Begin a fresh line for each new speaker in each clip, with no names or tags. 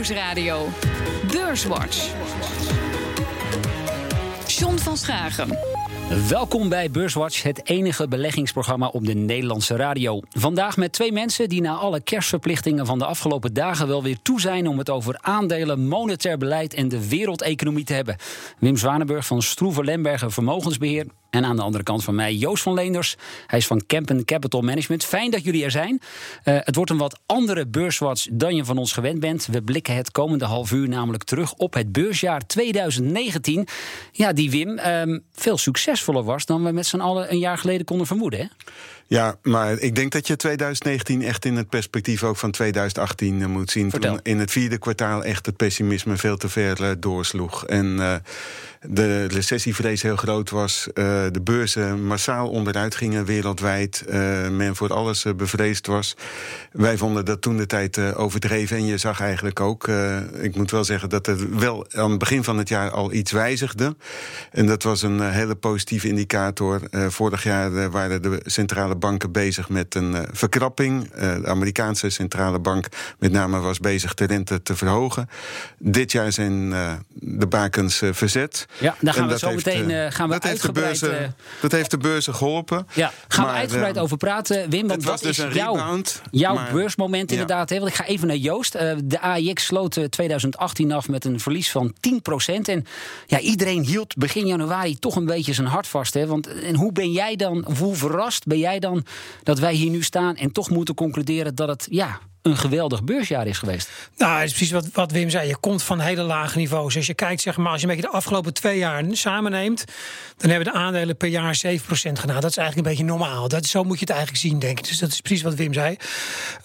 Nieuwsradio. Beurswatch. John van Schagen.
Welkom bij Beurswatch, het enige beleggingsprogramma op de Nederlandse radio. Vandaag met twee mensen die na alle kerstverplichtingen van de afgelopen dagen wel weer toe zijn om het over aandelen, monetair beleid en de wereldeconomie te hebben. Wim Zwanenburg van Stroever Lemberger Vermogensbeheer en aan de andere kant van mij Joost van Leenders. Hij is van Campen Capital Management. Fijn dat jullie er zijn. Uh, het wordt een wat andere beurswatch dan je van ons gewend bent. We blikken het komende half uur namelijk terug op het beursjaar 2019. Ja, die Wim um, veel succesvoller was dan we met z'n allen een jaar geleden konden vermoeden. Hè?
Ja, maar ik denk dat je 2019 echt in het perspectief ook van 2018 moet zien.
Vertel.
Toen in het vierde kwartaal echt het pessimisme veel te ver uh, doorsloeg. En uh, de recessievrees heel groot was. Uh, de beurzen massaal onderuit gingen wereldwijd. men voor alles bevreesd was. Wij vonden dat toen de tijd overdreven. En je zag eigenlijk ook, ik moet wel zeggen dat er wel aan het begin van het jaar al iets wijzigde. En dat was een hele positieve indicator. vorig jaar waren de centrale banken bezig met een uh, verkrapping. Uh, de Amerikaanse centrale bank met name was bezig de rente te verhogen. Dit jaar zijn uh, de bakens verzet.
Ja, daar gaan en we zo heeft, meteen gaan we
dat
uitgebreid...
Heeft de beurzen, dat heeft de beurzen geholpen.
Ja, gaan maar, we uitgebreid over praten. Wim, want
wat
is
dus
jouw,
rebound,
jouw maar, beursmoment inderdaad? Ja. Want ik ga even naar Joost. de AIX sloot 2018 af met een verlies van 10%. En ja, iedereen hield begin januari toch een beetje zijn hart vast. Hè? Want en hoe ben jij dan, hoe verrast ben jij dan dat wij hier nu staan en toch moeten concluderen dat het ja, een geweldig beursjaar is geweest.
Nou, dat is precies wat, wat Wim zei. Je komt van hele lage niveaus. Als je kijkt, zeg maar, als je een beetje de afgelopen twee jaar samenneemt, dan hebben de aandelen per jaar 7% gedaan. Dat is eigenlijk een beetje normaal. Dat, zo moet je het eigenlijk zien, denk ik. Dus dat is precies wat Wim zei.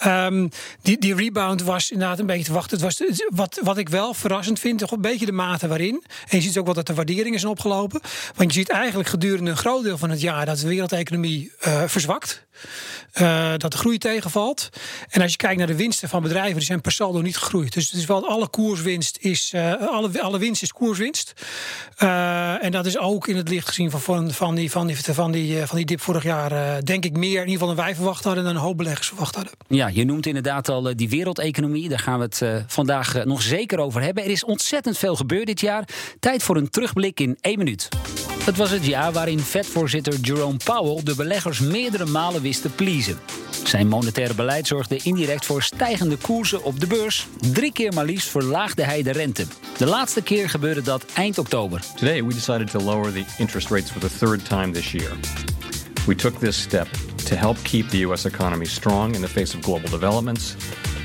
Um, die, die rebound was inderdaad een beetje te wachten. Het was, wat, wat ik wel verrassend vind, toch een beetje de mate waarin. En je ziet ook wel dat de waarderingen zijn opgelopen. Want je ziet eigenlijk gedurende een groot deel van het jaar dat de wereldeconomie uh, verzwakt. Uh, dat de groei tegenvalt. En als je kijkt naar de winsten van bedrijven, die zijn per saldo niet gegroeid. Dus het is wel alle koerswinst is, uh, alle, alle winst is koerswinst. Uh, en dat is ook in het licht gezien van, van, van, die, van, die, van, die, van die dip vorig jaar, denk ik meer in ieder geval dan wij verwacht hadden en dan een hoop beleggers verwacht hadden.
Ja, je noemt inderdaad al die wereldeconomie. Daar gaan we het vandaag nog zeker over hebben. Er is ontzettend veel gebeurd dit jaar. Tijd voor een terugblik in één minuut. Het was het jaar waarin Fed-voorzitter Jerome Powell de beleggers meerdere malen wist te pleasen. Zijn monetaire beleid zorgde indirect voor stijgende koersen op de beurs. Drie keer maar liefst verlaagde hij de rente. De laatste keer gebeurde dat eind oktober.
Today we decided to lower the interest rates for the third time this year. We took this step to help keep the US economy strong in the face of global developments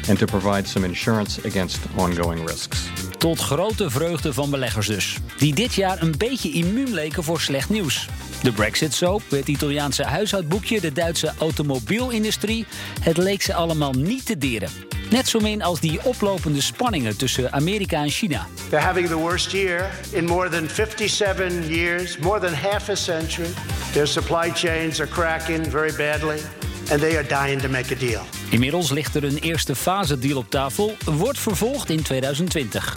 and to provide some insurance against ongoing risks.
Tot grote vreugde van beleggers dus. Die dit jaar een beetje immuun leken voor slecht nieuws. De Brexit-soap, het Italiaanse huishoudboekje, de Duitse automobielindustrie. Het leek ze allemaal niet te deren. Net zo min als die oplopende spanningen tussen Amerika en China.
They're having the worst year in more than 57 years, more than half a century. Their supply chains are cracking very badly. And they are dying to make a deal.
Inmiddels ligt er een eerste fase deal op tafel, wordt vervolgd in 2020.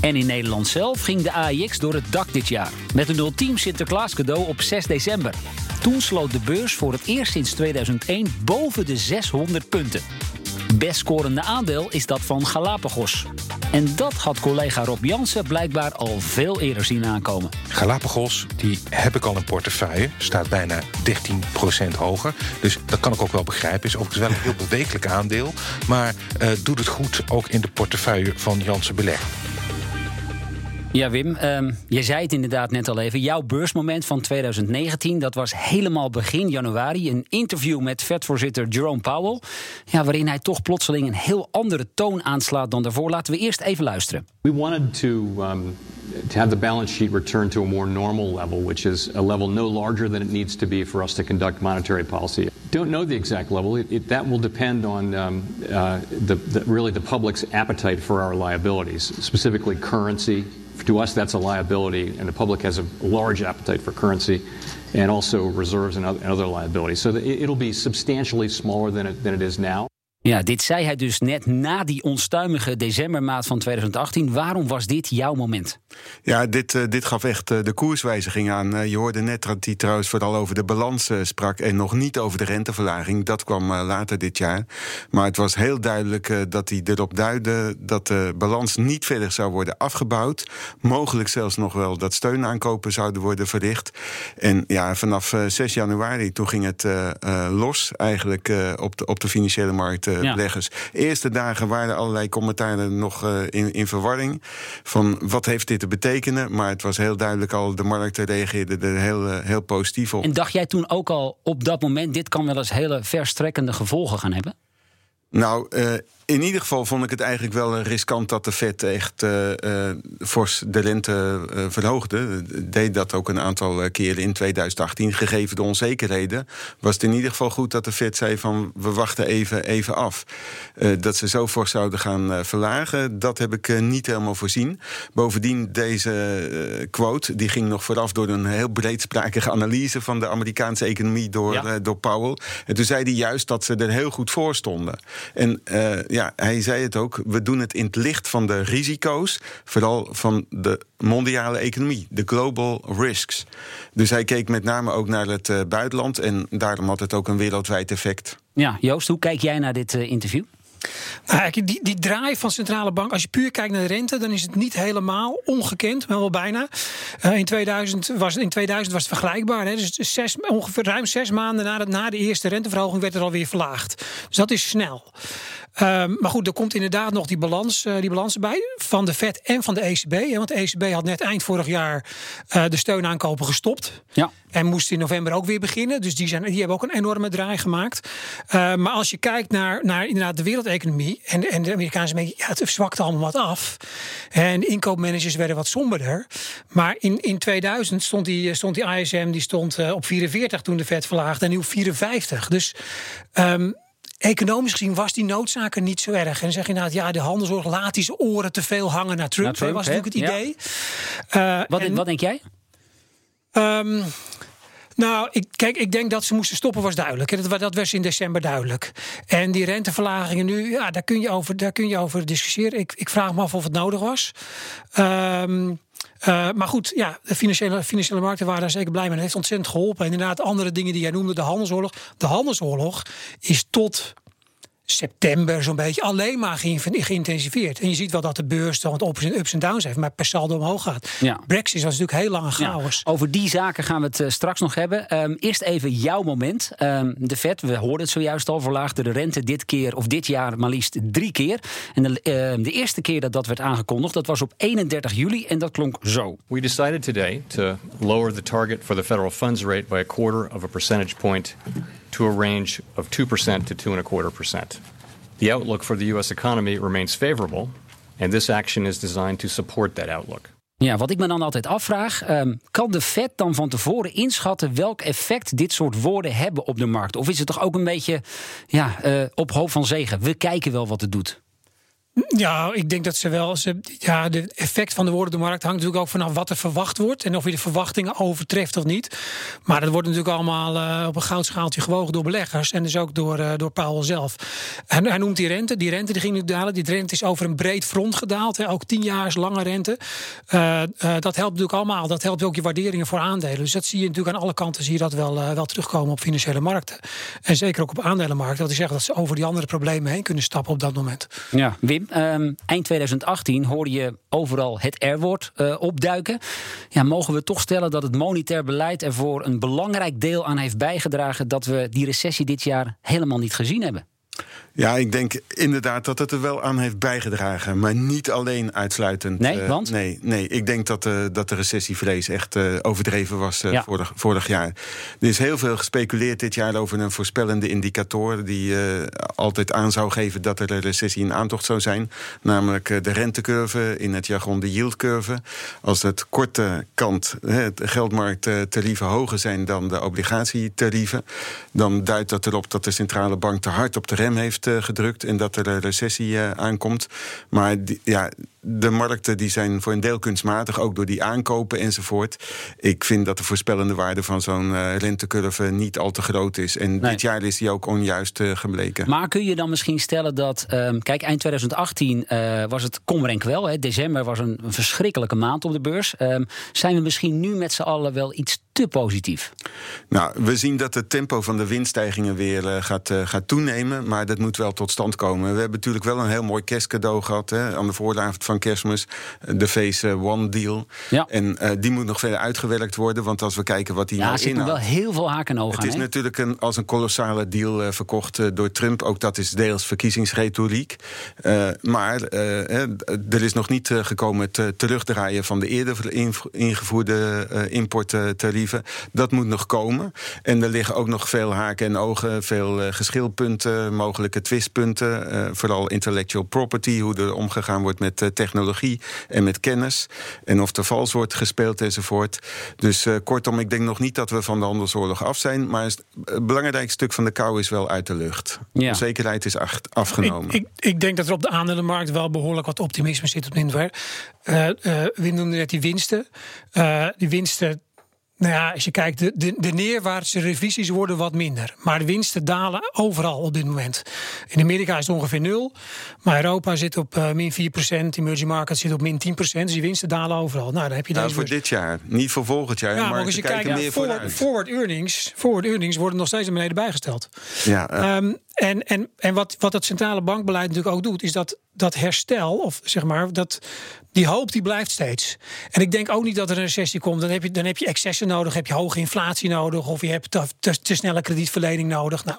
En in Nederland zelf ging de AIX door het dak dit jaar. Met een ultiem Sinterklaas cadeau op 6 december. Toen sloot de beurs voor het eerst sinds 2001 boven de 600 punten. Best scorende aandeel is dat van Galapagos. En dat had collega Rob Jansen blijkbaar al veel eerder zien aankomen.
Galapagos, die heb ik al in portefeuille. Staat bijna 13% hoger. Dus dat kan ik ook wel begrijpen. Is overigens wel een heel bewegelijk aandeel. Maar uh, doet het goed ook in de portefeuille van Jansen Beleg.
Ja, Wim, um, je zei het inderdaad net al even. Jouw beursmoment van 2019, dat was helemaal begin januari. Een interview met vetvoorzitter Jerome Powell. Ja, waarin hij toch plotseling een heel andere toon aanslaat dan daarvoor. Laten we eerst even luisteren.
We wanted to, um, to have the balance sheet return to a more normal level, which is a level no larger than it needs to be for us to conduct monetary policy. Don't know the exact level. It, it, that will depend on um, uh, the, the, really the public's appetite for our liabilities, specifically currency. To us, that's a liability, and the public has a large appetite for currency and also reserves and other liabilities. So it'll be substantially smaller than it, than it is now.
Ja, dit zei hij dus net na die onstuimige decembermaand van 2018. Waarom was dit jouw moment?
Ja, dit, uh, dit gaf echt uh, de koerswijziging aan. Uh, je hoorde net dat hij trouwens vooral over de balans sprak en nog niet over de renteverlaging. Dat kwam later dit jaar. Maar het was heel duidelijk dat hij erop duidde dat de balans niet verder zou worden afgebouwd. Mogelijk zelfs nog wel dat steunaankopen zouden worden verricht. En ja, vanaf 6 januari, toen ging het los eigenlijk op, de, op de financiële markt ja. beleggers. Eerste dagen waren allerlei commentaren nog uh, in, in verwarring. Van wat heeft dit te betekenen? Maar het was heel duidelijk al, de markten reageerden er heel, uh, heel positief op.
En dacht jij toen ook al op dat moment, dit kan wel eens hele verstrekkende gevolgen gaan hebben?
Nou, uh, in ieder geval vond ik het eigenlijk wel riskant dat de Fed echt uh, uh, fors de rente uh, verhoogde. Deed dat ook een aantal keren in 2018. Gegeven de onzekerheden, was het in ieder geval goed dat de Fed zei van we wachten even, even af. dat ze zo fors zouden gaan verlagen, dat heb ik niet helemaal voorzien. Bovendien, deze quote, die ging nog vooraf door een heel breedsprakige analyse van de Amerikaanse economie door, ja. door Powell. En toen zei hij juist dat ze er heel goed voor stonden. En ja, hij zei het ook. We doen het in het licht van de risico's. Vooral van de mondiale economie, de global risks. Dus hij keek met name ook naar het uh, buitenland. En daarom had het ook een wereldwijd effect.
Ja, Joost, hoe kijk jij naar dit uh, interview?
Nou, die, die draai van centrale bank, als je puur kijkt naar de rente, dan is het niet helemaal ongekend, maar wel bijna. Uh, in, 2000 was, in 2000 was het vergelijkbaar. Hè? Dus zes, ongeveer ruim zes maanden na de, na de eerste renteverhoging werd het alweer verlaagd. Dus dat is snel. Um, maar goed, er komt inderdaad nog die balans, uh, die balans bij van de Fed en van de ECB. Hè, want de ECB had net eind vorig jaar uh, de steunaankopen gestopt. Ja. En moest in november ook weer beginnen. Dus die, zijn, die hebben ook een enorme draai gemaakt. Uh, maar als je kijkt naar, naar inderdaad de wereldeconomie en, en de Amerikaanse media, ja, het zwakte allemaal wat af. En de inkoopmanagers werden wat somberder. Maar in, in 2000 stond die, stond die ISM die stond, op 44 toen de Fed verlaagde en nu op 54. Dus um, economisch gezien was die noodzaak er niet zo erg. En dan zeg je nou, ja, de handelsoorlog laat die oren te veel hangen naar Trump. Dat was natuurlijk het idee.
Ja. Uh, wat, en, wat denk jij?
Um, nou, ik, kijk, ik denk dat ze moesten stoppen was duidelijk. Dat, dat was in december duidelijk. En die renteverlagingen nu, ja, daar kun je over, daar kun je over discussiëren. Ik, ik vraag me af of het nodig was. Um, uh, maar goed, ja, de financiële, financiële markten waren daar zeker blij mee. Dat heeft ontzettend geholpen. En inderdaad, andere dingen die jij noemde, de handelsoorlog. De handelsoorlog is tot september zo'n beetje alleen maar geïntensiveerd. En je ziet wel dat de beurs dan wat ups en downs heeft, maar per saldo omhoog gaat. Ja. Brexit was natuurlijk heel lang chaos.
Ja. Over die zaken gaan we het uh, straks nog hebben. Um, eerst even jouw moment. Um, de Fed, we hoorden het zojuist al, verlaagde de rente dit keer of dit jaar maar liefst drie keer. En de, uh, de eerste keer dat dat werd aangekondigd, dat was op 31 juli en dat klonk zo.
We decided today to lower the target for the federal funds rate by a quarter of a percentage point to a range of 2% to 2.25%. The outlook for the U.S. economy remains favorable, and this action is designed to support that outlook.
Ja, wat ik me dan altijd afvraag, um, kan de Fed dan van tevoren inschatten welk effect dit soort woorden hebben op de markt? Of is het toch ook een beetje ja, uh, op hoop van zegen? We kijken wel wat het doet.
Ja, ik denk dat ze wel. Ze, ja, de effect van de woorden de markt hangt natuurlijk ook vanaf wat er verwacht wordt. En of je de verwachtingen overtreft of niet. Maar dat wordt natuurlijk allemaal uh, op een goudschaaltje gewogen door beleggers. En dus ook door, uh, door Powell zelf. En hij noemt die rente. Die rente die ging nu dalen. Die rente is over een breed front gedaald. Hè. Ook tien jaar lange rente. Uh, dat helpt natuurlijk allemaal. Dat helpt ook je waarderingen voor aandelen. Dus dat zie je natuurlijk aan alle kanten zie je dat wel, wel terugkomen op financiële markten. En zeker ook op aandelenmarkten. Dat die zeggen dat ze over die andere problemen heen kunnen stappen op dat moment.
Ja. Um, eind 2018 hoorde je overal het R-woord uh, opduiken. Ja, mogen we toch stellen dat het monetair beleid er voor een belangrijk deel aan heeft bijgedragen dat we die recessie dit jaar helemaal niet gezien hebben?
Ja, ik denk inderdaad dat het er wel aan heeft bijgedragen. Maar niet alleen uitsluitend.
Nee, uh, want?
Nee, nee, ik denk dat, uh, dat de recessievrees echt uh, overdreven was ja. vorig, vorig, jaar. Er is heel veel gespeculeerd dit jaar over een voorspellende indicator... die altijd aan zou geven dat er een recessie in aantocht zou zijn. Namelijk de rentecurve, in het jargon de yieldcurve. Als het korte kant, de geldmarkttarieven hoger zijn dan de obligatietarieven... dan duidt dat erop dat de centrale bank te hard op de rem heeft uh, gedrukt en dat er een recessie uh, aankomt. Maar ja, de markten die zijn voor een deel kunstmatig, ook door die aankopen enzovoort. Ik vind dat de voorspellende waarde van zo'n uh, rentecurve niet al te groot is. En dit jaar is die ook onjuist uh, gebleken.
Maar kun je dan misschien stellen dat, um, kijk, eind 2018 uh, was het kommer en kwel. Hè? December was een, een, verschrikkelijke maand op de beurs. Um, zijn we misschien nu met z'n allen wel iets te positief?
Nou, we zien dat het tempo van de winststijgingen weer uh, gaat, uh, gaat toenemen. Maar dat moet wel tot stand komen. We hebben natuurlijk wel een heel mooi kerstcadeau gehad. Hè, aan de vooravond van kerstmis. De Phase One deal. Ja. En uh, die moet nog verder uitgewerkt worden. Want als we kijken wat die
ja,
nou
inhoudt... Ja, er wel heel veel haken en ogen
Het is natuurlijk een, als een kolossale deal verkocht door Trump. Ook dat is deels verkiezingsretoriek. maar er is nog niet gekomen het terugdraaien... van de eerder ingevoerde importtarieven. Dat moet nog komen. En er liggen ook nog veel haken en ogen, veel geschilpunten, mogelijke twistpunten. Vooral intellectual property, hoe er omgegaan wordt met technologie en met kennis. En of er vals wordt gespeeld enzovoort. Dus kortom, ik denk nog niet dat we van de handelsoorlog af zijn. Maar het belangrijk stuk van de kou is wel uit de lucht. Ja. De zekerheid is afgenomen.
Ik, ik, ik, denk dat er op de aandelenmarkt wel behoorlijk wat optimisme zit op dit moment. Wim noemde net die winsten. die winsten nou ja, als je kijkt, de, de, de, neerwaartse revisies worden wat minder. Maar de winsten dalen overal op dit moment. In Amerika is het ongeveer nul. Maar Europa zit op uh, min 4%. Emerging markets zit op min 10%. Dus die winsten dalen overal. Nou, dan heb je
nou,
deze
voor dit jaar. Niet voor volgend jaar.
Ja,
maar,
als je kijkt,
meer
forward, forward, earnings, forward earnings worden nog steeds naar beneden bijgesteld.
Ja, uh.
um, en, en, en wat, wat het centrale bankbeleid natuurlijk ook doet, is dat dat herstel, of zeg maar, dat, die hoop die blijft steeds. En ik denk ook niet dat er een recessie komt. Dan heb je, dan heb je excessen nodig, heb je hoge inflatie nodig, of je hebt te, te, te snelle kredietverlening nodig. Nou,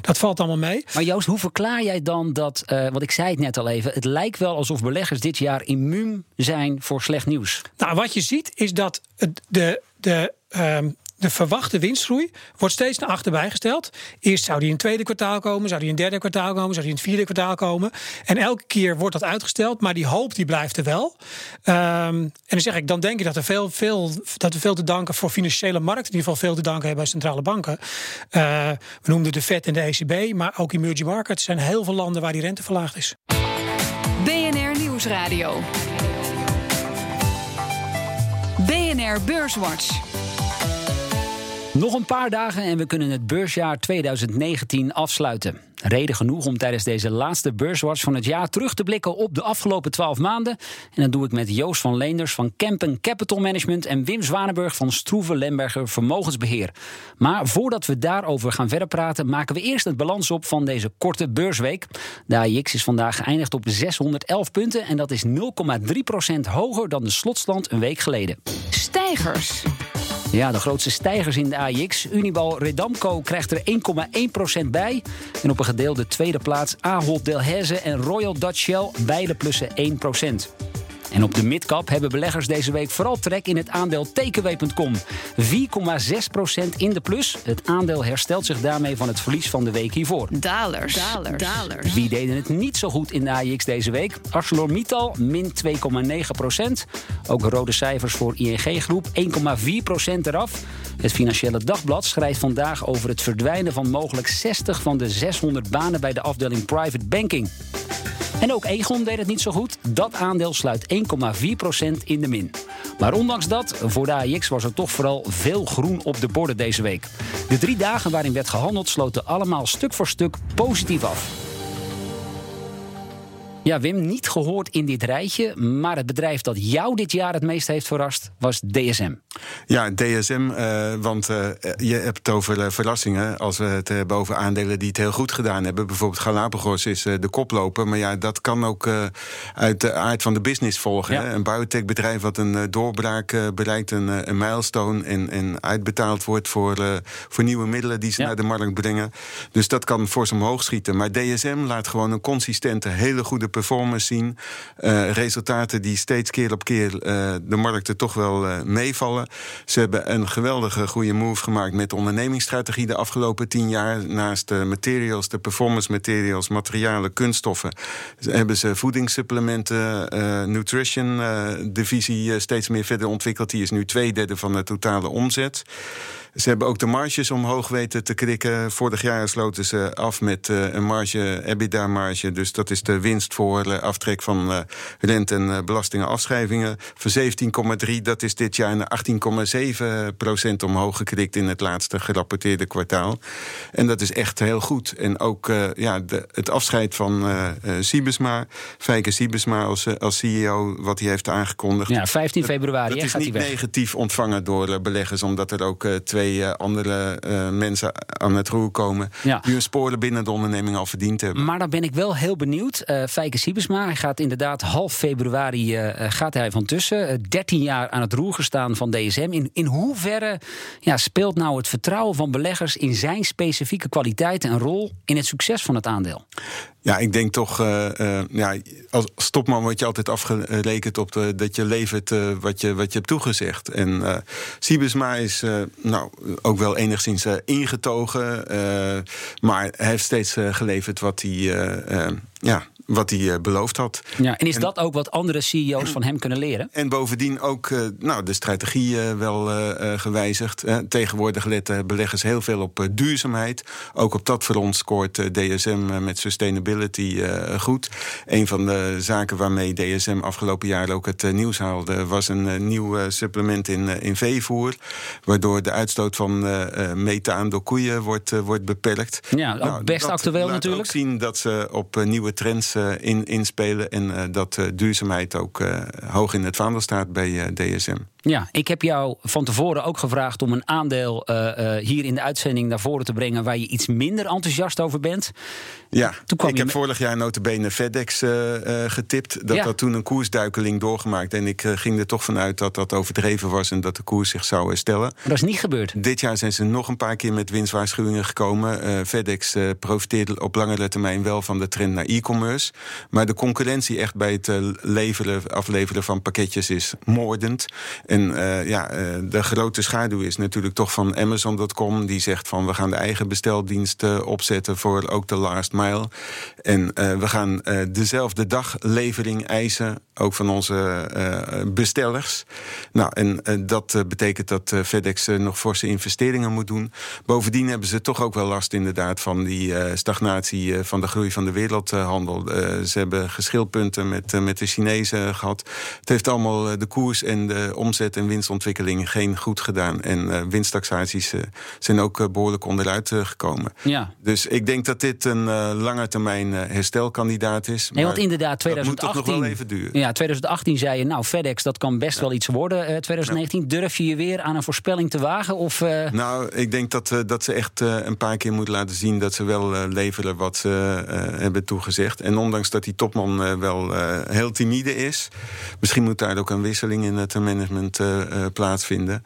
dat valt allemaal mee.
Maar Joost, hoe verklaar jij dan dat, uh, wat ik zei het net al even, het lijkt wel alsof beleggers dit jaar immuun zijn voor slecht nieuws?
Nou, wat je ziet is dat de. de um, de verwachte winstgroei wordt steeds naar achterbij gesteld. Eerst zou die in het tweede kwartaal komen, zou die in het derde kwartaal komen, zou die in het vierde kwartaal komen. En elke keer wordt dat uitgesteld, maar die hoop die blijft er wel. Um, en dan zeg ik, dan denk ik dat, er veel, veel, dat we veel te danken voor financiële markten, in ieder geval veel te danken hebben bij centrale banken. Uh, we noemden de Fed en de ECB, maar ook emerging markets zijn heel veel landen waar die rente verlaagd is.
BNR Nieuwsradio. BNR Beurswatch.
Nog een paar dagen en we kunnen het beursjaar 2019 afsluiten. Reden genoeg om tijdens deze laatste beurswatch van het jaar terug te blikken op de afgelopen 12 maanden. En dat doe ik met Joost van Leenders van Kempen Capital Management en Wim Zwanenburg van Stroeven Lemberger Vermogensbeheer. Maar voordat we daarover gaan verder praten, maken we eerst het balans op van deze korte beursweek. De AIX is vandaag geëindigd op 611 punten en dat is 0,3% hoger dan de slotstand een week geleden.
Stijgers.
Ja, de grootste stijgers in de AIX. Unibal Redamco krijgt er 1,1% bij. En op een gedeelde tweede plaats Ahold Delhaize en Royal Dutch Shell, beide plussen 1%. En op de midcap hebben beleggers deze week vooral trek in het aandeel Takeaway.com. 4,6% in de plus. Het aandeel herstelt zich daarmee van het verlies van de week hiervoor.
Dalers. Dalers. Dalers.
Wie deden het niet zo goed in de AIX deze week? ArcelorMittal, min 2,9%. Ook rode cijfers voor ING Groep, 1,4% eraf. Het Financiële Dagblad schrijft vandaag over het verdwijnen van mogelijk 60 van de 600 banen bij de afdeling Private Banking. En ook Egon deed het niet zo goed. Dat aandeel sluit 1,4% in de min. Maar ondanks dat, voor de AIX was er toch vooral veel groen op de borden deze week. De drie dagen waarin werd gehandeld sloten allemaal stuk voor stuk positief af. Ja, Wim, niet gehoord in dit rijtje. Maar het bedrijf dat jou dit jaar het meest heeft verrast was DSM.
Ja, DSM, uh, want uh, je hebt het over uh, verrassingen. Als we het hebben over aandelen die het heel goed gedaan hebben. Bijvoorbeeld Galapagos is de koploper. Maar ja, dat kan ook uit de aard van de business volgen. Ja. Een biotechbedrijf wat een doorbraak bereikt, een, een milestone. En, en uitbetaald wordt voor, voor nieuwe middelen die ze ja. naar de markt brengen. Dus dat kan fors omhoog schieten. Maar DSM laat gewoon een consistente, hele goede performance zien. Uh, resultaten die steeds keer op keer uh, de markten toch wel uh, meevallen. Ze hebben een geweldige goede move gemaakt met de ondernemingsstrategie de afgelopen tien jaar. Naast de materials, de performance materials, materialen, kunststoffen. Hebben ze voedingssupplementen, nutrition divisie steeds meer verder ontwikkeld. Die is nu twee derde van de totale omzet. Ze hebben ook de marges omhoog weten te krikken. Vorig jaar sloten ze af met een marge, EBITDA-marge. Dus dat is de winst voor uh, aftrek van uh, rente en uh, belastingen afschrijvingen. Van 17,3, dat is dit jaar naar 18,7 procent omhoog gekrikt in het laatste gerapporteerde kwartaal. En dat is echt heel goed. En ook ja, de, het afscheid van Siebesma, Fijke Siebesma als, als CEO, wat hij heeft aangekondigd.
Ja, 15 februari.
Dat, dat
is
niet negatief ontvangen door beleggers, omdat er ook twee andere mensen aan het roer komen. Ja. die hun sporen binnen de onderneming al verdiend hebben.
Maar dan ben ik wel heel benieuwd. Uh, Fijke Siebesma, hij gaat inderdaad half februari gaat hij van tussen. Uh, 13 jaar aan het roer gestaan van DSM. In, in hoeverre ja, speelt nou het vertrouwen van beleggers in zijn specifieke kwaliteiten en rol in het succes van het aandeel?
Ja, ik denk toch, uh, ja, als stopman word je altijd afgerekend op de, dat je levert uh, wat, je, wat je hebt toegezegd. En Siebesma is nou, ook wel enigszins ingetogen, maar hij heeft steeds geleverd wat hij ja, wat hij uh, beloofd had.
Ja, en is dat ook wat andere CEO's van hem kunnen leren?
En bovendien ook uh, nou, de strategie uh, wel gewijzigd. tegenwoordig letten beleggers heel veel op duurzaamheid. Ook op dat front scoort DSM met sustainability goed. Een van de zaken waarmee DSM afgelopen jaar ook het nieuws haalde... was een nieuw supplement in, in veevoer. Waardoor de uitstoot van methaan door koeien wordt, wordt beperkt.
Ja, ook nou, best actueel natuurlijk.
ook zien dat ze op nieuwe trends in, inspelen. En uh, dat uh, duurzaamheid ook hoog in het vaandel staat bij DSM.
Ja, ik heb jou van tevoren ook gevraagd om een aandeel hier in de uitzending naar voren te brengen waar je iets minder enthousiast over bent.
Ja, ik heb vorig jaar notabene FedEx getipt. Dat ja. dat toen een koersduikeling doorgemaakt. En ik ging er toch vanuit dat dat overdreven was en dat de koers zich zou herstellen.
dat is niet gebeurd.
Dit jaar zijn ze nog een paar keer met winstwaarschuwingen gekomen. FedEx profiteerde op langere termijn wel van de trend naar e-commerce. Maar de concurrentie echt bij het eh, leveren, afleveren van pakketjes is moordend. En uh, ja, uh, de grote schaduw is natuurlijk toch van Amazon.com. Die zegt van we gaan de eigen besteldiensten opzetten voor ook de last mile. En we gaan dezelfde dag levering eisen, ook van onze bestellers. Nou, en dat betekent dat FedEx nog forse investeringen moet doen. Bovendien hebben ze toch ook wel last inderdaad van die stagnatie van de groei van de wereldhandel. Eh, ze hebben geschilpunten met, met de Chinezen gehad. Het heeft allemaal eh, de koers en de omzet- en winstontwikkeling geen goed gedaan. En winsttaxaties zijn ook behoorlijk onderuit gekomen. Ja. Dus ik denk dat dit een lange termijn herstelkandidaat is.
Nee, want inderdaad, 2018,
moet toch nog wel even duren.
Ja, 2018 zei je, nou, FedEx, dat kan best wel iets worden. 2019, durf je je weer aan een voorspelling te wagen? Of,
Nou, ik denk dat, dat ze echt een paar keer moeten laten zien dat ze wel leveren wat ze hebben toegezegd. En ondanks dat die topman wel heel timide is. Misschien moet daar ook een wisseling in het management plaatsvinden.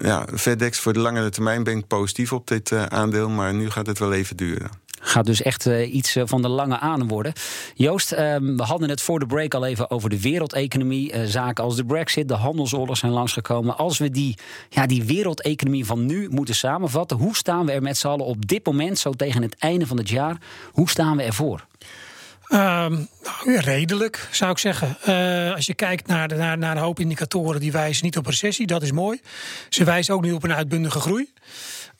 ja, FedEx voor de langere termijn ben ik positief op dit aandeel. Maar nu gaat het wel even duren.
Gaat dus echt uh, iets van de lange aan worden. Joost, uh, we hadden het voor de break al even over de wereldeconomie. Uh, zaken als de Brexit, de handelsoorlog zijn langsgekomen. Als we die, ja, die wereldeconomie van nu moeten samenvatten, hoe staan we er met z'n allen op dit moment, zo tegen het einde van het jaar, hoe staan we ervoor?
Um, nou, redelijk, zou ik zeggen. Als je kijkt naar, de, naar, naar een hoop indicatoren die wijzen niet op recessie, dat is mooi. Ze wijzen ook niet op een uitbundige groei.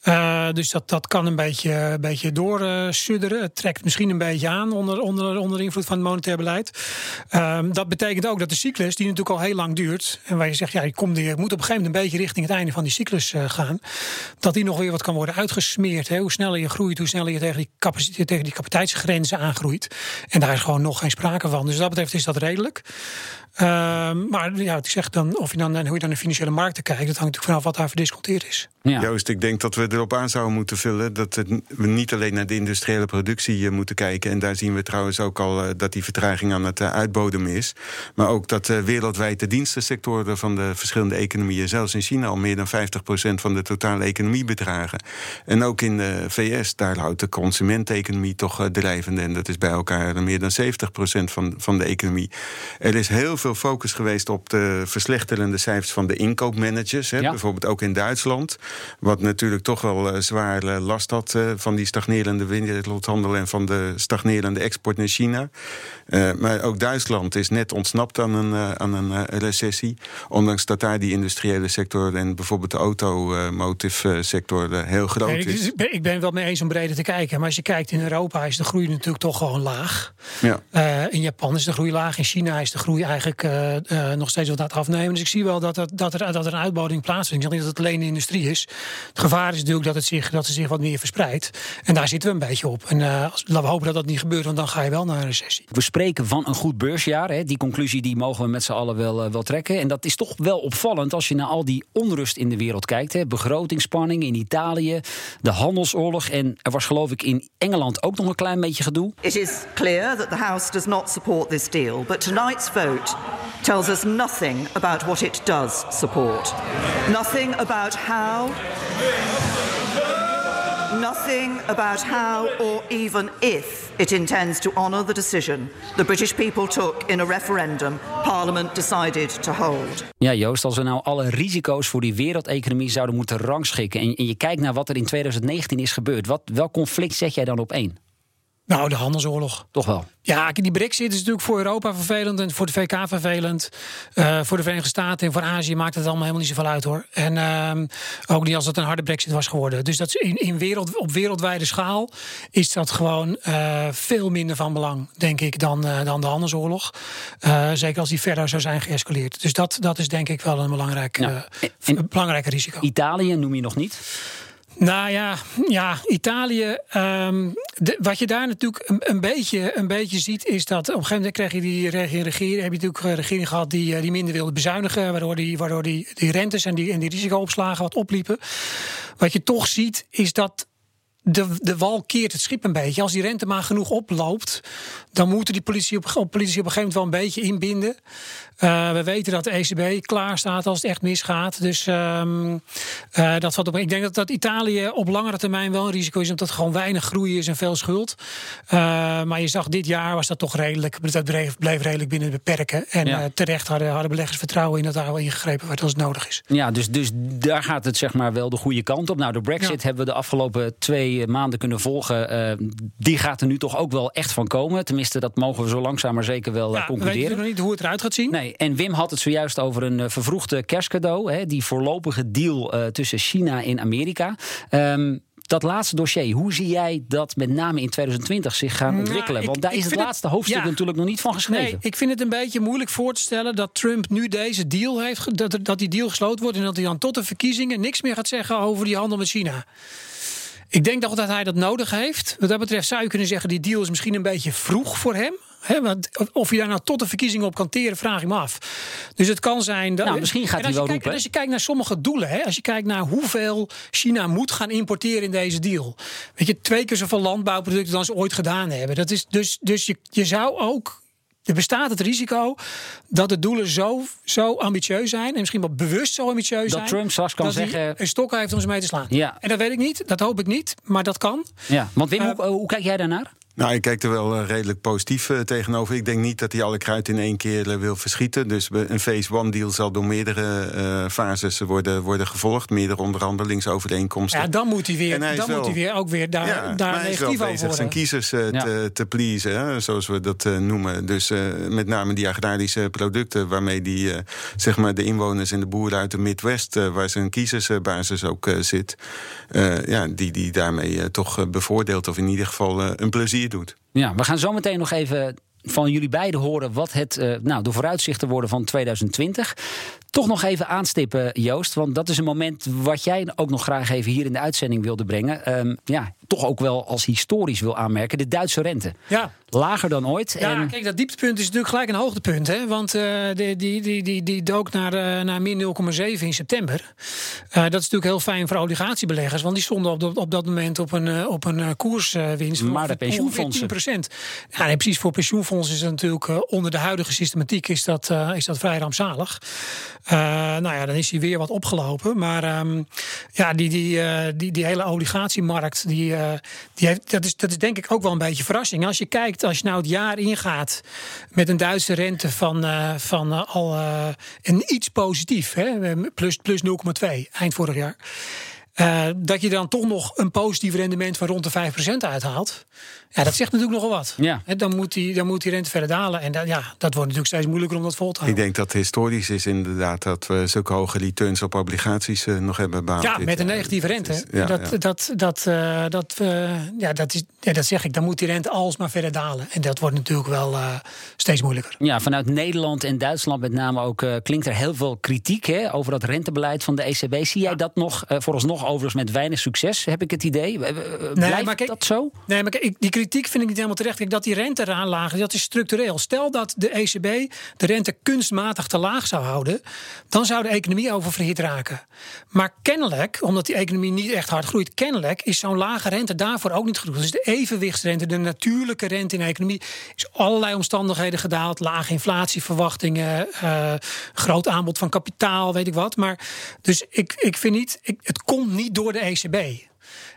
Uh, dus dat, dat kan een beetje, een beetje doorsudderen. Het trekt misschien een beetje aan onder, onder, onder invloed van het monetair beleid. Uh, dat betekent ook dat de cyclus, die natuurlijk al heel lang duurt... en waar je zegt, ja, je, komt, je moet op een gegeven moment een beetje richting het einde van die cyclus uh, gaan... dat die nog weer wat kan worden uitgesmeerd. Hè? Hoe sneller je groeit, hoe sneller je tegen die, capaciteit, tegen die capaciteitsgrenzen aangroeit. En daar is gewoon nog geen sprake van. Dus wat dat betreft is dat redelijk. Ehm, maar ja, ik zeg dan, of je dan, hoe je dan de financiële markten kijkt, dat hangt natuurlijk vanaf wat daar verdisconteerd is.
Ja. Joost, ik denk dat we erop aan zouden moeten vullen dat we niet alleen naar de industriële productie eh, moeten kijken. En daar zien we trouwens ook al eh, dat die vertraging aan het uh, uitbodemen is. Maar ook dat wereldwijd de dienstensectoren van de verschillende economieën, zelfs in China, al meer dan 50% van de totale economie bedragen. En ook in de VS, daar houdt de consumenteconomie toch drijvende. En dat is bij elkaar meer dan 70% van, van de economie. Er is heel veel focus geweest op de verslechterende cijfers van de inkoopmanagers. Hè, Bijvoorbeeld ook in Duitsland. Wat natuurlijk toch wel zwaar last had van die stagnerende wereldhandel en van de stagnerende export naar China. maar ook Duitsland is net ontsnapt aan een, aan een recessie. Ondanks dat daar die industriële sector en bijvoorbeeld de automotive sector heel groot is.
Ik ben, ik ben wel mee eens om breder te kijken. Maar als je kijkt in Europa is de groei natuurlijk toch gewoon laag.
Ja.
in Japan is de groei laag. In China is de groei eigenlijk nog steeds wat aan het afnemen. Dus ik zie wel dat, er, dat, er, dat er een uitboding plaatsvindt. Ik zeg niet dat het alleen de industrie is. Het gevaar is natuurlijk dat het zich, dat het zich wat meer verspreidt. En daar zitten we een beetje op. En uh, laten we hopen dat dat niet gebeurt, want dan ga je wel naar een recessie.
We spreken van een goed beursjaar. Hè. Die conclusie die mogen we met z'n allen wel, uh, wel trekken. En dat is toch wel opvallend als je naar al die onrust in de wereld kijkt. Hè. Begrotingsspanning in Italië, de handelsoorlog. En er was geloof ik in Engeland ook nog een klein beetje gedoe.
It is clear that the House does not support this deal. But tonight's vote tells us nothing about what it does support. Nothing about how. Nothing about how or even if it intends to honour the decision the British people took in a referendum Parliament decided to hold.
Ja, Joost, als we nou alle risico's voor die wereldeconomie zouden moeten rangschikken. en, en je kijkt naar wat er in 2019 is gebeurd, wat, welk conflict zet jij dan op één?
Nou, de handelsoorlog.
Toch wel?
Ja, die brexit is natuurlijk voor Europa vervelend en voor de VK vervelend. Uh, voor de Verenigde Staten en voor Azië maakt het allemaal helemaal niet zoveel uit hoor. En uh, ook niet als het een harde brexit was geworden. Dus dat in, in wereld, op wereldwijde schaal is dat gewoon uh, veel minder van belang, denk ik, dan, dan de handelsoorlog. zeker als die verder zou zijn geëscaleerd. Dus dat, dat is denk ik wel een belangrijk, ja. en, belangrijk risico.
Italië noem je nog niet?
Nou ja, ja Italië. De, wat je daar natuurlijk een, een, beetje, een beetje ziet, is dat op een gegeven moment krijg je die regering, heb je natuurlijk een regering gehad die, die minder wilde bezuinigen, waardoor die, waardoor die, die rentes en die, en die risicoopslagen wat opliepen. Wat je toch ziet, is dat de, de wal keert het schip een beetje. Als die rente maar genoeg oploopt, dan moeten die politie op, op, politie op een gegeven moment wel een beetje inbinden. Uh, we weten dat de ECB klaar staat als het echt misgaat. Dus um, uh, dat valt op. Ik denk dat, dat Italië op langere termijn wel een risico is, omdat het gewoon weinig groei is en veel schuld. Uh, maar je zag dit jaar was dat toch redelijk. Dat bleef, bleef redelijk binnen de beperken. En ja. terecht hadden, hadden beleggers vertrouwen in dat daar wel ingegrepen werd als het nodig is.
Ja, dus, dus daar gaat het zeg maar wel de goede kant op. Nou, de Brexit ja. hebben we de afgelopen twee maanden kunnen volgen. die gaat er nu toch ook wel echt van komen. Tenminste, dat mogen we zo langzaam maar zeker wel
ja,
concluderen.
We weten nog niet hoe het eruit gaat zien.
Nee, en Wim had het zojuist over een vervroegde kerstcadeau. Hè, die voorlopige deal tussen China en Amerika. Um, dat laatste dossier, hoe zie jij dat met name in 2020 zich gaan ontwikkelen? Nou, ik, Want daar is het laatste het, hoofdstuk ja, natuurlijk nog niet van geschreven.
Nee, ik vind het een beetje moeilijk voor te stellen dat Trump nu deze deal heeft, dat, dat die deal gesloten wordt en dat hij dan tot de verkiezingen niks meer gaat zeggen over die handel met China. Ik denk dat hij dat nodig heeft. Wat dat betreft zou je kunnen zeggen, die deal is misschien een beetje vroeg voor hem. He, want of je daar nou tot de verkiezingen op kan teren, vraag ik me af. Dus het kan zijn dat.
Nou, misschien gaat hij wel
kijkt,
roepen.
Als je kijkt naar sommige doelen, hè, als je kijkt naar hoeveel China moet gaan importeren in deze deal. Weet je, twee keer zoveel landbouwproducten dan ze ooit gedaan hebben. Dat is dus, dus je, je zou ook er bestaat het risico dat de doelen zo, zo ambitieus zijn. En misschien wel bewust zo ambitieus
dat
zijn.
Dat Trump straks kan
dat
zeggen.
een stok heeft om ze mee te slaan.
Ja.
En dat weet ik niet. Dat hoop ik niet. Maar dat kan.
Ja, want Wim, uh, hoe, hoe kijk jij daarnaar?
Nou, ik kijk er wel uh, redelijk positief uh, tegenover. Ik denk niet dat hij alle kruid in één keer uh, wil verschieten. Dus een phase one deal zal door meerdere fases worden, worden gevolgd. Meerdere onderhandelingsovereenkomsten.
Ja, dan moet hij weer, dan wel, moet hij weer ook weer daar,
ja,
daar
hij
negatief
is wel
over
bezig zijn kiezers ja. te, te pleasen, hè, zoals we dat noemen. Dus met name die agrarische producten waarmee die, zeg maar de inwoners en de boeren uit de Midwest, waar zijn kiezersbasis ook zit, ja, die, die daarmee toch bevoordeelt of in ieder geval een plezier doet.
Ja, we gaan zo meteen nog even van jullie beiden horen wat het, uh, nou, de vooruitzichten worden van 2020. Toch nog even aanstippen, Joost, want dat is een moment wat jij ook nog graag even hier in de uitzending wilde brengen. Um, ja, toch ook wel als historisch wil aanmerken, de Duitse rente.
Ja.
Lager dan ooit.
Ja,
en...
kijk, dat dieptepunt is natuurlijk gelijk een hoogtepunt. Hè? Want uh, die, die, die, die, die dook naar, uh, naar min 0,7 in september. Uh, dat is natuurlijk heel fijn voor obligatiebeleggers. Want die stonden op, de, op dat moment op een, op een koerswinst.
Maar de pensioenfondsen.
10%. Ja, nee, precies. Voor pensioenfondsen is het natuurlijk onder de huidige systematiek is dat, is dat vrij rampzalig. nou ja, dan is hij weer wat opgelopen. Maar um, ja, die, die, die, die hele obligatiemarkt, die, die heeft, dat, is, dat is denk ik ook wel een beetje verrassing. Als je kijkt als je nou het jaar ingaat met een Duitse rente van, uh, van uh, al uh, een iets positief, hè, plus, plus 0,2 eind vorig jaar. Uh, dat je dan toch nog een positief rendement van rond de 5% uithaalt. Ja, dat zegt natuurlijk nogal wat.
Ja.
dan, moet die, dan moet die rente verder dalen. En dat, ja, dat wordt natuurlijk steeds moeilijker om dat vol te houden.
Ik denk dat historisch is inderdaad dat we zulke hoge returns op obligaties uh, nog hebben behaald.
Ja, met een negatieve rente. Ja, dat, ja. dat, dat, uh, dat, ja, dat, is, ja, dat zeg ik. Dan moet die rente alsmaar verder dalen. En dat wordt natuurlijk wel steeds moeilijker.
Ja, vanuit Nederland en Duitsland met name ook klinkt er heel veel kritiek hè, over dat rentebeleid van de ECB. Zie jij dat nog vooralsnog overigens met weinig succes, heb ik het idee? Blijft
nee, maar kijk,
dat zo?
Nee, maar kijk, die kritiek vind ik niet helemaal terecht. Kijk, dat die rente eraan laag is, dat is structureel. Stel dat de ECB de rente kunstmatig te laag zou houden, dan zou de economie oververhit raken. Maar kennelijk, omdat die economie niet echt hard groeit, kennelijk is zo'n lage rente daarvoor ook niet genoeg. Dus de evenwichtsrente, de natuurlijke rente in de economie, is allerlei omstandigheden gedaald. Lage inflatieverwachtingen, uh, groot aanbod van kapitaal, weet ik wat. Maar dus ik, ik vind niet, ik, het komt niet door de ECB.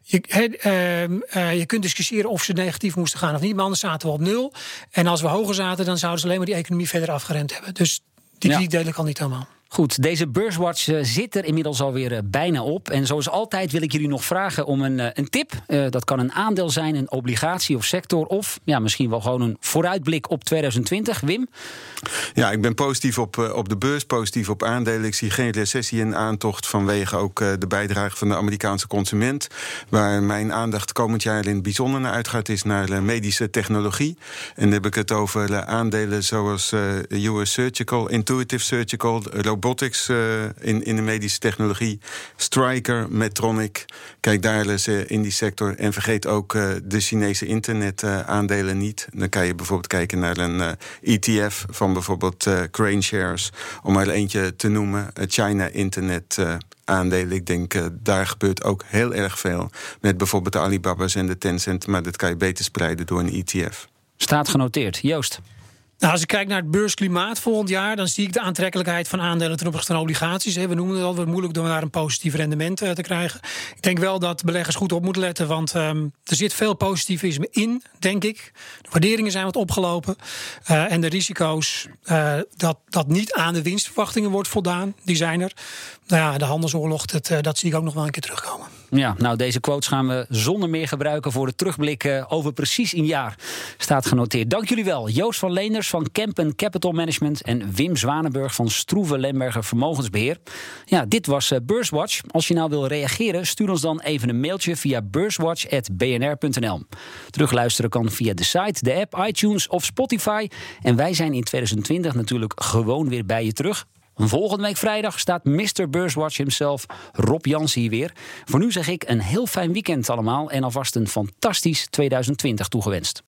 Je, uh, uh, je kunt discussiëren of ze negatief moesten gaan of niet. Maar anders zaten we op nul. En als we hoger zaten, dan zouden ze alleen maar die economie verder afgeremd hebben. Dus die ja. deel ik al niet helemaal.
Goed, deze beurswatch uh, zit er inmiddels alweer uh, bijna op. En zoals altijd wil ik jullie nog vragen om een, uh, een tip. dat kan een aandeel zijn, een obligatie of sector. Of ja, misschien wel gewoon een vooruitblik op 2020. Wim?
Ja, ik ben positief op, op de beurs, positief op aandelen. Ik zie geen recessie in aantocht vanwege ook de bijdrage van de Amerikaanse consument. Waar mijn aandacht komend jaar in het bijzonder naar uitgaat, is naar medische technologie. En dan heb ik het over aandelen zoals US Surgical, Intuitive Surgical, robotics uh, in, in de medische technologie. Stryker, Medtronic. Kijk daar eens uh, in die sector. En vergeet ook uh, de Chinese internetaandelen niet. Dan kan je bijvoorbeeld kijken naar een ETF van bijvoorbeeld Crane Shares. Om maar eentje te noemen. China Internet aandelen. Ik denk daar gebeurt ook heel erg veel. Met bijvoorbeeld de Alibaba's en de Tencent. Maar dat kan je beter spreiden door een ETF.
Staat genoteerd. Joost.
Nou, als ik kijk naar het beursklimaat volgend jaar, dan zie ik de aantrekkelijkheid van aandelen ten opzichte van obligaties. We noemen het al moeilijk door daar een positief rendement te krijgen. Ik denk wel dat beleggers goed op moeten letten, want um, er zit veel positivisme in, denk ik. De waarderingen zijn wat opgelopen. Uh, en de risico's uh, dat, dat niet aan de winstverwachtingen wordt voldaan, die zijn er. Nou ja, de handelsoorlog, dat zie ik ook nog wel een keer terugkomen.
Ja, nou deze quotes gaan we zonder meer gebruiken voor de terugblik over precies een jaar. Staat genoteerd. Dank jullie wel. Joost van Leenders van Kempen Capital Management en Wim Zwanenburg van Stroeven Lemberger Vermogensbeheer. Ja, dit was Beurswatch. Als je nou wil reageren, stuur ons dan even een mailtje via beurswatch.bnr.nl. Terugluisteren kan via de site, de app, iTunes of Spotify. En wij zijn in 2020 natuurlijk gewoon weer bij je terug. Volgende week vrijdag staat Mr. Beurswatch himself, Rob Jans hier weer. Voor nu zeg ik een heel fijn weekend allemaal en alvast een fantastisch 2020 toegewenst.